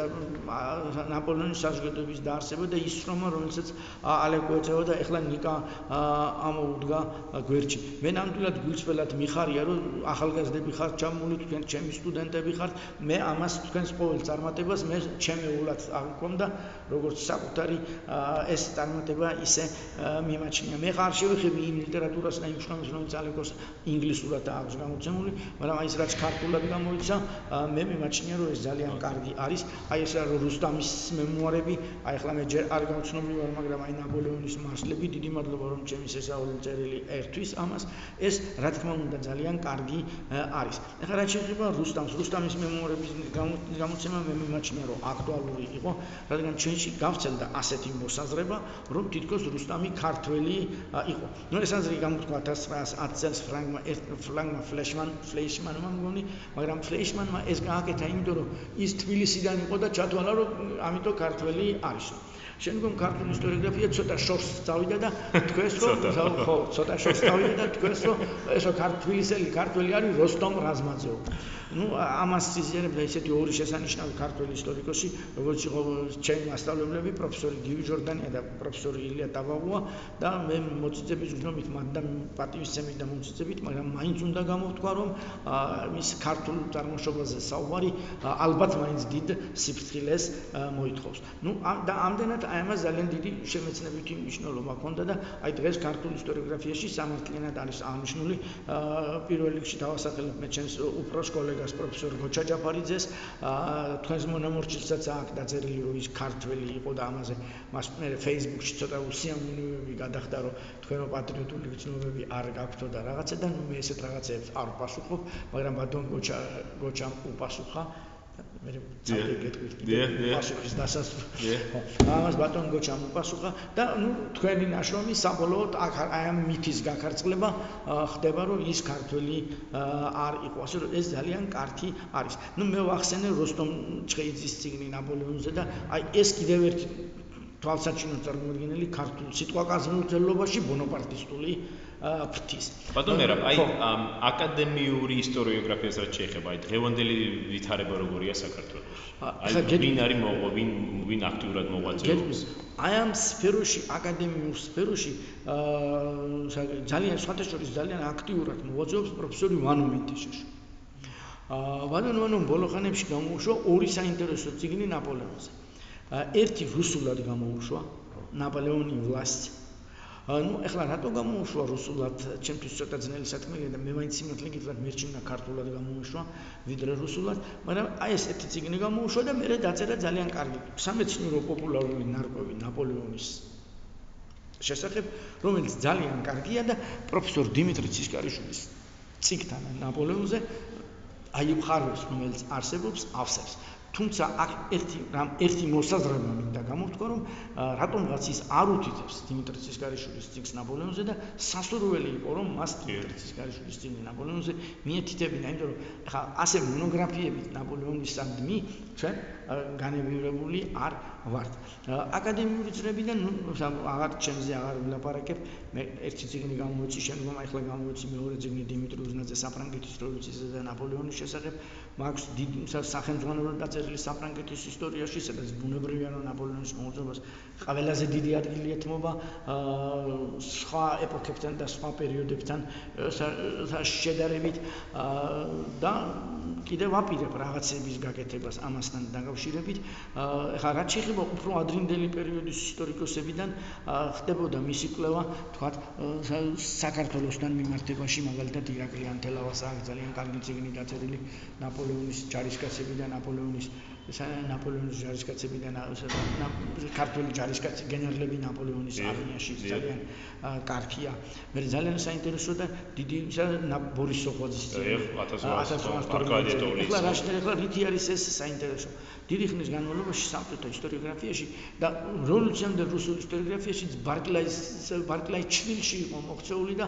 ნაპოლეონის საზოგადოების დაარსება და ის რომ რომელსაც ალეკო ეწევა და ახლა ნიკა ამოუდგა გვერდში. მე ნამდვილად გულწრფელად მიხარია რომ ახალგაზრდები ხართ ჩამული თქვენ ჩემი სტუდენტები ხართ მე ამას თქვენს ყოველ წარმატებას მე ჩემეულად აღიქვამდა როგორც საკუთარი ეს წარმატება ისე მიმაჩნია მე ხარ შევიხები იმ ლიტერატურას და იმ შრომებს რომელიც ალეკოს ინგლისურად აქვს გამოცემული მაგრამ აი ეს რაც ქართულად გამოიცა მე მიმაჩნია რომ ეს ძალიან კარგი არის. აი ეს რა რუსტამის მემუარები. აი ახლა მე ჯერ არ გავცნობი ვარ მაგრამ აი ნაპოლეონის მარშლები დიდი მადლობა რომ ჩემი შესავალი წერილი ერთვის ამას. ეს რა თქმა უნდა ძალიან კარგი არის. ახლა რაც შეიძლება რუსტამს რუსტამის მემუარების გამოცემა მე მიმაჩნია რომ აქტუალური იყო რადგან ჩვენში გავცელდა ასეთი მოსაზრება რომ თითქოს რუსტამი ქართველი იყო. ნუ ეს აზრი გამოთქვა 1910 წელს ფრანგმა ფრანგმა ფლეშმან ფლეშმანმა მგონი მაგრამ ფლეშმანმა ეს გააკეთა იმიტომ რომ ის თბილისიდან იყო და ჩათვალა რომ ამიტომ ქართველი არის. შემდგომ ქართული ისტორიოგრაფია ცოტა შორს წავიდა და თქვენს რომ ხო ცოტა შორს წავიდა და თქვენს რომ ესო ქართვილისელი ქართველი არის როსტომ რაზმაძეო ნუ ამას იზიარებდა ისეთი ორი შესანიშნავი ქართველი ისტორიკოსი, როგორც იყო ჩემი მასწავლებლები, პროფესორი გივი ჟორდანია და პროფესორი ილია ტაბაუა და მე მოწიწების გზნობით მათ და პატივისცემით და მოწიწებით, მაგრამ მაინც უნდა გამოვთქვა, რომ მის ქართულ წარმოშობაზე საუბარი ალბათ მაინც დიდ სიფრთხილეს მოითხოვს. ნუ და ამდენად აი ამას ძალიან დიდი შემეცნებითი მნიშვნელობა ჰქონდა და აი დღეს ქართულ ისტორიოგრაფიაში სამართლიანად არის აღნიშნული პირველ რიგში თავასახელებ მე ჩემს უფროს კოლეგ კოლეგას პროფესორ გოჩა ჯაფარიძეს თქვენს მონამორჩილსაც აქვს დაწერილი რომ ის ქართველი იყო და ამაზე მას მე Facebook-ში ცოტა უსიამოვნებები გადახდა რომ თქვენო პატრიოტული გრძნობები არ გაქვთო და რაღაცა და მე ესეთ რაღაცებს არ ვპასუხობ მაგრამ ბატონ გოჩა გოჩამ უპასუხა მე წავდი გეტყვით. პასუხის დასასრული ხო ამას ბატონ გოჩამ უპასუხა. და ნუ თქვენი ნაშრომი საბოლოოდ აქ აი ამ მითის გაქარწყლება ხდება რომ ის ქართველი არ იყო. ასე რომ ეს ძალიან კარგი არის. ნუ მე ვახსენე როსტომ ჩხეიძის ციგნი ნაპოლეონზე და აი ეს კიდევ ერთი თვალსაჩინო წარმოუდგენელი ქართულ სიტყვაკაზრულ ძელობაში ბონაპარტისტული ფთის.
ბატონო რა, აი აკადემიური ისტორიოგრაფიას რაც შეეხება, აი დღევანდელი ვითარება როგორია საქართველოს? აი ვინ არის მოღვა, ვინ ვინ აქტიურად მოღვაწეობს?
აი ამ სფეროში, აკადემიურ სფეროში აა ძალიან სხვადასხვა ძალიან აქტიურად მოღვაწეობს პროფესორი ვანო მიტიშეში. აა ვანო ვანო ბოლოხანებში გამოუშვა ორი საინტერესო წიგნი ნაპოლეონზე. ერთი რუსულად გამოუშვა ნაპოლეონი ვლასტი ну ეხლა რატო გამოუშვა რუსულად? ჩემთვის ცოტა ძნელი საქმეა და მე მაინც იმათლე გითხრათ მერჩინა ქართულად გამოუშვა ვიდრე რუსულად მაგრამ აი ეს ერთი ციგნი გამოუშვა და მე დაწერა ძალიან კარგი. სამეცნიერო პოპულარული ნარკვევი ნაპოლეონის შესახებ რომელიც ძალიან კარგია და პროფესორ დიმიტრი ცისკარიშვილის ციგთან ნაპოლეონზე აი მხარებს რომელიც არსებობს ავსებს თუმცა აქ ერთი რამ ერთი მოსაზრება მინდა გამოვთქვა რომ რატომღაც ის არ უთითებს დიმიტრი ცისკარიშვილის ციკს ნაპოლეონზე და სასურველი იყო რომ მას დიმიტრი ცისკარიშვილის ციკი ნაპოლეონზე მიეთითებინა იმიტომ რომ ხა ასე მონოგრაფიებით ნაპოლეონისადმი ჩვენ განებივრებული არ ვართ. აკადემიური წრებიდან ნუ აღარ ჩემზე აღარ ვილაპარაკებ. მე ერთი ციგნი გამოვიცი, შემდგომ ახლა გამოვიცი მეორე ციგნი დიმიტრი უზნაძე საფრანგეთის რევოლუციისა და ნაპოლეონის შესახებ. მაქვს დიდი სახელმძღვანელო დაწერილი საფრანგეთის ისტორიაში, სადაც ბუნებრივია რომ ნაპოლეონის მოძრაობას ყველაზე დიდი ადგილი ეთმობა სხვა ეპოქებთან და სხვა პერიოდებთან შედარებით და კიდევ ვაპირებ რაღაცების გაკეთებას ამასთან დაკავშირებით. ეხლა რაც შეიძლება უფრო ადრინდელი პერიოდის ისტორიკოსებიდან ხდებოდა მისი კვლევა, თქვათ საქართველოსთან მიმართებაში, მაგალითად ირაკლი ანთელავას აქვს ძალიან კარგი ციგნი დაწერილი ნაპოლეონის ჯარისკაცები და ნაპოლეონის ნაპოლეონის ჯარისკაცებიდან ქართული ჯარისკაცი გენერლები ნაპოლეონის არმიაში ძალიან კარგია. მე ძალიან საინტერესო და დიდი ბორის სოხვაძის
ეხ 1800
ახლა რა შეიძლება ახლა რითი არის ეს საინტერესო. დიდი ხნის განმავლობაში სამწუთა ისტორიოგრაფიაში და რევოლუციამდელ რუსულ ისტორიოგრაფიაში ბარკლაის ბარკლაის ჩვილში იყო მოქცეული და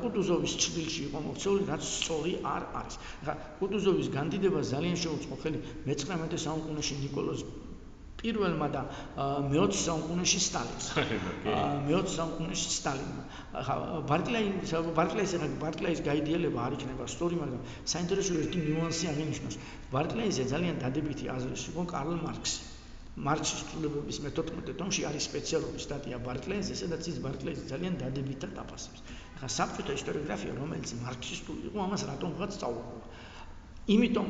კუტუზოვის ჩვილში იყო მოქცეული, რაც სწორი არ არის. ახლა კუტუზოვის განდიდება ძალიან შეუწყო ხელი მე-19 საუკუნეში ნიკოლოზ პირველმა და მე-20 საუკუნეში სტალინს. მე-20 საუკუნეში სტალინმა. ხა ბარტლაის ბარტლაის ბარტლაის გაიდიელება არ იქნება სწორი, მაგრამ საინტერესო ერთი ნიუანსი აღინიშნოს. ბარტლაიზე ძალიან დადებითი აზრის იყო კარლ მარქსი. მარქსის წულებების მე-14 ტომში არის სპეციალური სტატია ბარტლაიზე, სადაც ის ბარტლაიზე ძალიან დადებითად აფასებს. ხა საბჭოთა ისტორიოგრაფია, რომელიც მარქსისტული იყო, ამას რატომ ხაც წაუყოლა. იმიტომ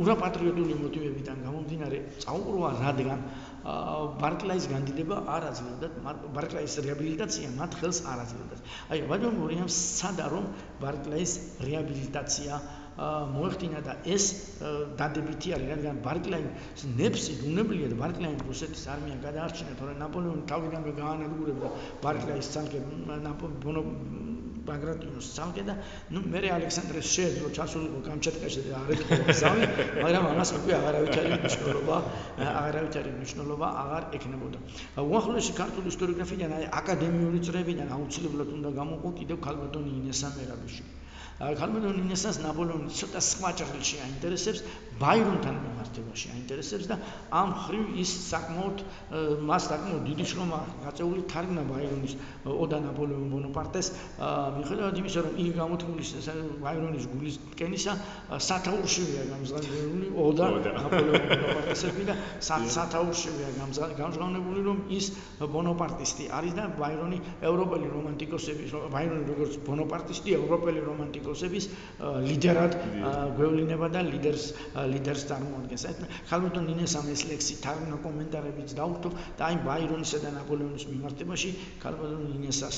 ურაპატრიოტული მოტივებიდან გამომდინარე წაუყროა რადგან ბარკლაის განდიდება არ აძლევდა ბარკლაის რეაბილიტაცია მათ ხელს არ აძლევდა. აი ვადონ გურიამ სადა რომ ბარკლაის რეაბილიტაცია მოეხდინა და ეს დადებითი არის რადგან ბარკლაის ნეფსი უნებლიეთ ბარკლაის რუსეთის არმია გადაარჩინა თორე ნაპოლეონი თავიდანვე გაანადგურებდა ბარკლაის ცალკე ნაპოლეონი ბაგრატიონის სამკე და ნუ მე ალექსანდრეს შეეძლო ჩასულიყო კამჩატკაში და არ ეკითხა ზავი, მაგრამ ამას უკვე აღარავითარი მნიშვნელობა, აღარავითარი მნიშვნელობა აღარ ექნებოდა. უახლოესი ქართული ისტორიოგრაფიდან აი აკადემიური წრებიდან აუცილებლად უნდა გამოყო კიდევ ქალბატონი ინესა მერაბიშვილი. ქალბატონ ინესას ნაპოლეონი ცოტა სხვა ჭრილში აინტერესებს, ბაირონთან მიმართებაში აინტერესებს და ამ ხრივ ის საკმაოდ მას საკმაოდ დიდი შრომა გაწეული თარგმნა ბაირონის ოდა ნაპოლეონ ბონაპარტეს. მიხედავად იმისა რომ იგი გამოთქმულის ბაირონის გულის კენისა სათაურშივია გამზღავნებული ოდა ნაპოლეონ ბონაპარტესები და სათაურშივია გამზღავნებული რომ ის ბონაპარტისტი არის და ბაირონი ევროპელი რომანტიკოსების ბაირონი როგორც ბონაპარტისტი ევროპელი რომანტიკოსები პოლიტიკოსების ლიდერად გვევლინება და ლიდერს ლიდერს წარმოადგენს. ხალბატონ ნინესამ ეს ლექსი თარგმნა კომენტარებიც დაუხტო და აი ბაირონისა და ნაპოლეონის მიმართებაში ხალბატონ ნინესას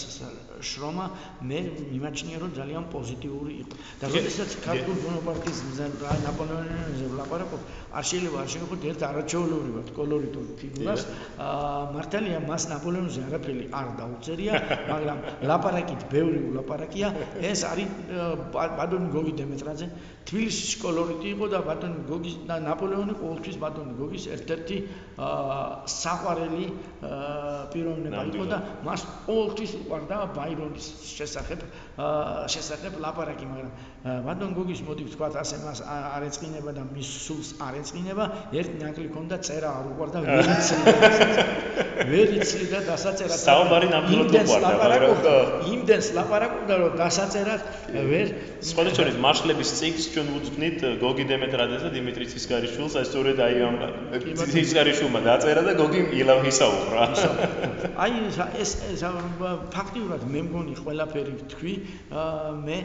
შრომა მე მიმაჩნია რომ ძალიან პოზიტიური იყო. და როდესაც ქართულ ბონაპარტიზმზე ნაპოლეონზე ვლაპარაკობ, არ შეიძლება არ შეგეხოთ ერთ არაჩვეულებრივად კოლორიტულ ფიგურას. მართალია მას ნაპოლეონზე არაფერი არ დაუწერია, მაგრამ ლაპარაკით ბევრი ულაპარაკია. ეს არის ბატონი გოგი დემეტრაძე თბილისის კოლორიტი იყო და ბატონი გოგის და ნაპოლეონი ყოველთვის ბატონი გოგის ერთ-ერთი საყვარელი პიროვნება იყო და მას ყოველთვის უყვარდა ბაირონის შესახებ შესახებ ლაპარაკი მაგრამ ბატონ გოგის მოდი ვთქვა ასე მას არ ეწყინება და მის სულს არ ეწყინება ერთ ნაკლი ქონდა წერა არ უყვარდა ვერ იცლიდა. ვერ იცლიდა დასაწერად
საუბარი ნამდვილად უყვარდა
მაგრამ იმდენს ლაპარაკობდა რომ დასაწერად ვერ
სხვა შორის მარშლების ციკლს ჩვენ ვუძვნით გოგი დემეტრაძეს და დიმიტრი ცისკარიშვილს, აი სწორედ აი ამ ცისკარიშვილმა დაწერა და გოგი ილავ ისაუბრა.
აი ეს ეს ფაქტიურად მე მგონი ყველაფერი თქვი, მე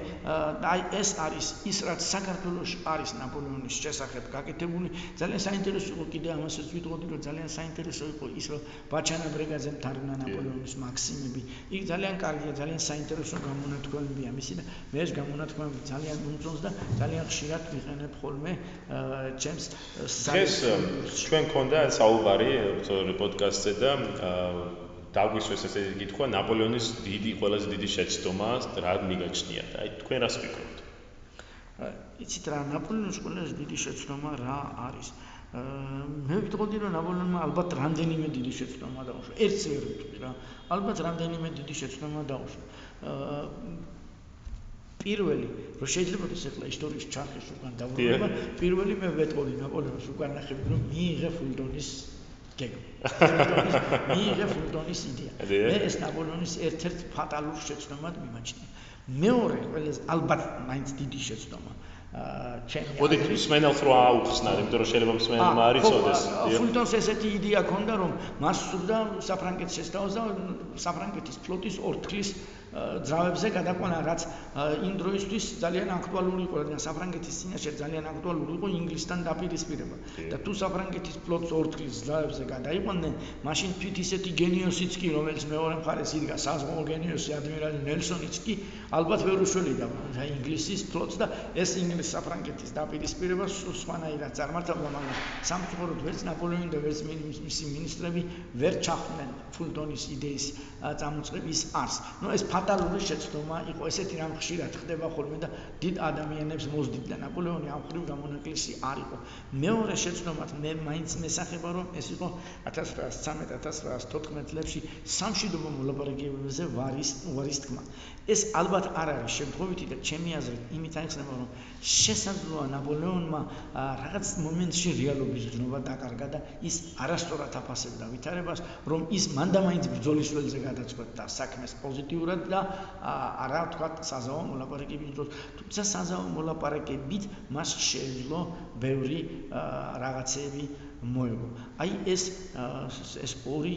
აი ეს არის ის რაც საქართველოს არის ნაპოლეონის შესახებ გაკეთებული. ძალიან საინტერესო იყო კიდე ამასაც ვიტყოდი, რომ ძალიან საინტერესო იყო ის, რომ ბაჩანა ბრეგაძემ თარგმნა ნაპოლეონის მაქსიმები. იქ ძალიან კარგია, ძალიან საინტერესო გამონათქვამებია მისი და მე ეს გამონათქვამები ძალიან მომწონს და ძალიან ხშირად ვიყენებ ხოლმე ჩემს
დღეს ჩვენ ქონდა საუბარი პოდკასტზე და დაგვისვეს ესე კითხვა ნაპოლეონის დიდი ყველაზე დიდი შეცდომა რა მიგაჩნიათ? აი თქვენ რას ფიქრობთ
იცით რა ნაპოლეონის ყველაზე დიდი შეცდომა რა არის? მე ვიტყოდი რომ ნაპოლეონმა ალბათ რამდენიმე დიდი შეცდომა დაუშვა. ერთს ვერ ვიტყვი რა. ალბათ რამდენიმე დიდი შეცდომა დაუშვა პირველი რომ შეიძლება ეს ახლა ისტორიის ჩარხის უკან დავრუნება პირველი მე ვეტყოდი ნაპოლეონს უკან ნახები რომ მიიღე ფულდონის გეგმა. მიიღე ფულდონის იდეა. მე ეს ნაპოლეონის ერთ-ერთ ფატალურ შეცდომად მიმაჩნია. მეორე ყველაზე ალბათ მაინც დიდი შეცდომა.
ჩემი მოდი მსმენელს რო აუხსნარ, იმიტომ რომ შეიძლება მსმენელმა არ იცოდეს.
ფულტონს ესეთი იდეა ქონდა, რომ მას სურდა საფრანგეთს შესთავაზა საფრანგეთის ფლოტის ორთქლის ძრავებზე გადაყვანა, რაც იმ დროისთვის ძალიან აქტუალური იყო, რადგან საფრანგეთის წინაშე ძალიან აქტუალური იყო ინგლისთან დაპირისპირება. და თუ საფრანგეთის ფლოტს ორთქლის ძრავებზე გადაიყვანდნენ, მაშინ თვით ისეთი გენიოსიც კი, რომელიც მეორე მხარეს იდგა, საზღვაო გენიოსი ადმირალი ნელსონიც კი ალბათ ვერ უშველიდა ინგლისის ფლოტს და ეს ინგლისის საფრანგეთის დაპირისპირება სხვანაირად წარმართავდა, მაგრამ სამწუხაროდ ვერც ნაპოლეონი და ვერც მისი მინისტრები ვერ ჩახდნენ ფულდონის იდეის წამოწყების არს. ნუ ეს ფატალური შეცდომა იყო ესეთი რამ ხშირად ხდება ხოლმე და დიდ ადამიანებს მოძდიდა. ნაპოლეონი ამ ხრივ გამონაკლისი არ იყო. მეორე შეცდომად მე მაინც მესახება რომ ეს იყო 1813-1814 წლებში სამშვიდობო მოლაპარაკებებზე ვარის ვარის თქმა. ეს ალბათ არ არის შემთხვევითი და ჩემი აზრით იმით აიხსნება რომ შესაძლოა ნაპოლეონმა რაღაც მომენტში რეალობის ძნობა დაკარგა და ის არასწორად აფასებდა ვითარებას რომ ის მანდამაინც ბრძოლის ველზე გადაწყვეტდა საქმეს პოზიტიურად და არა თქვა საზავო მოლაპარაკების დროს თუმცა საზავო მოლაპარაკებით მას შეეძლო ბევრი რაღაცები მოეგო. აი ეს ეს ორი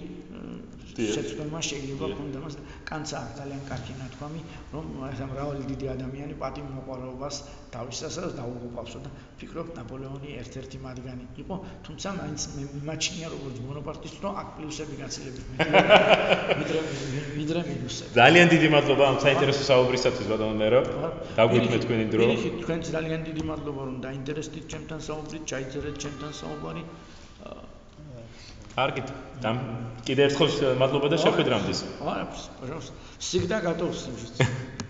შეცდომა შეიძლება ქონდა მას კანცა ძალიან კარგი ნათქვამი, რომ ეს მრავალი დიდი ადამიანი პატიმ მოყარობას თავისასაც დაუღუპავსო და ფიქრობ ნაპოლეონი ერთ-ერთი მათგანი იყო, თუმცა მაინც მე მიმაჩნია როგორც მონოპარტისტი, რომ აქ პლუსები გაცილებით ვიდრე ვიდრე მინუსები.
ძალიან დიდი მადლობა ამ საინტერესო საუბრისათვის ბატონო მერო. დაგვიქმეთ თქვენი დრო.
თქვენც ძალიან დიდი მადლობა რომ დაინტერესდით ჩემთან საუბრით, ჩაიწერეთ ჩემთან საუბარი.
კარგით. კიდევ ერთხელ მადლობა და შეხვედრამდე.
არა, всегда готов служить.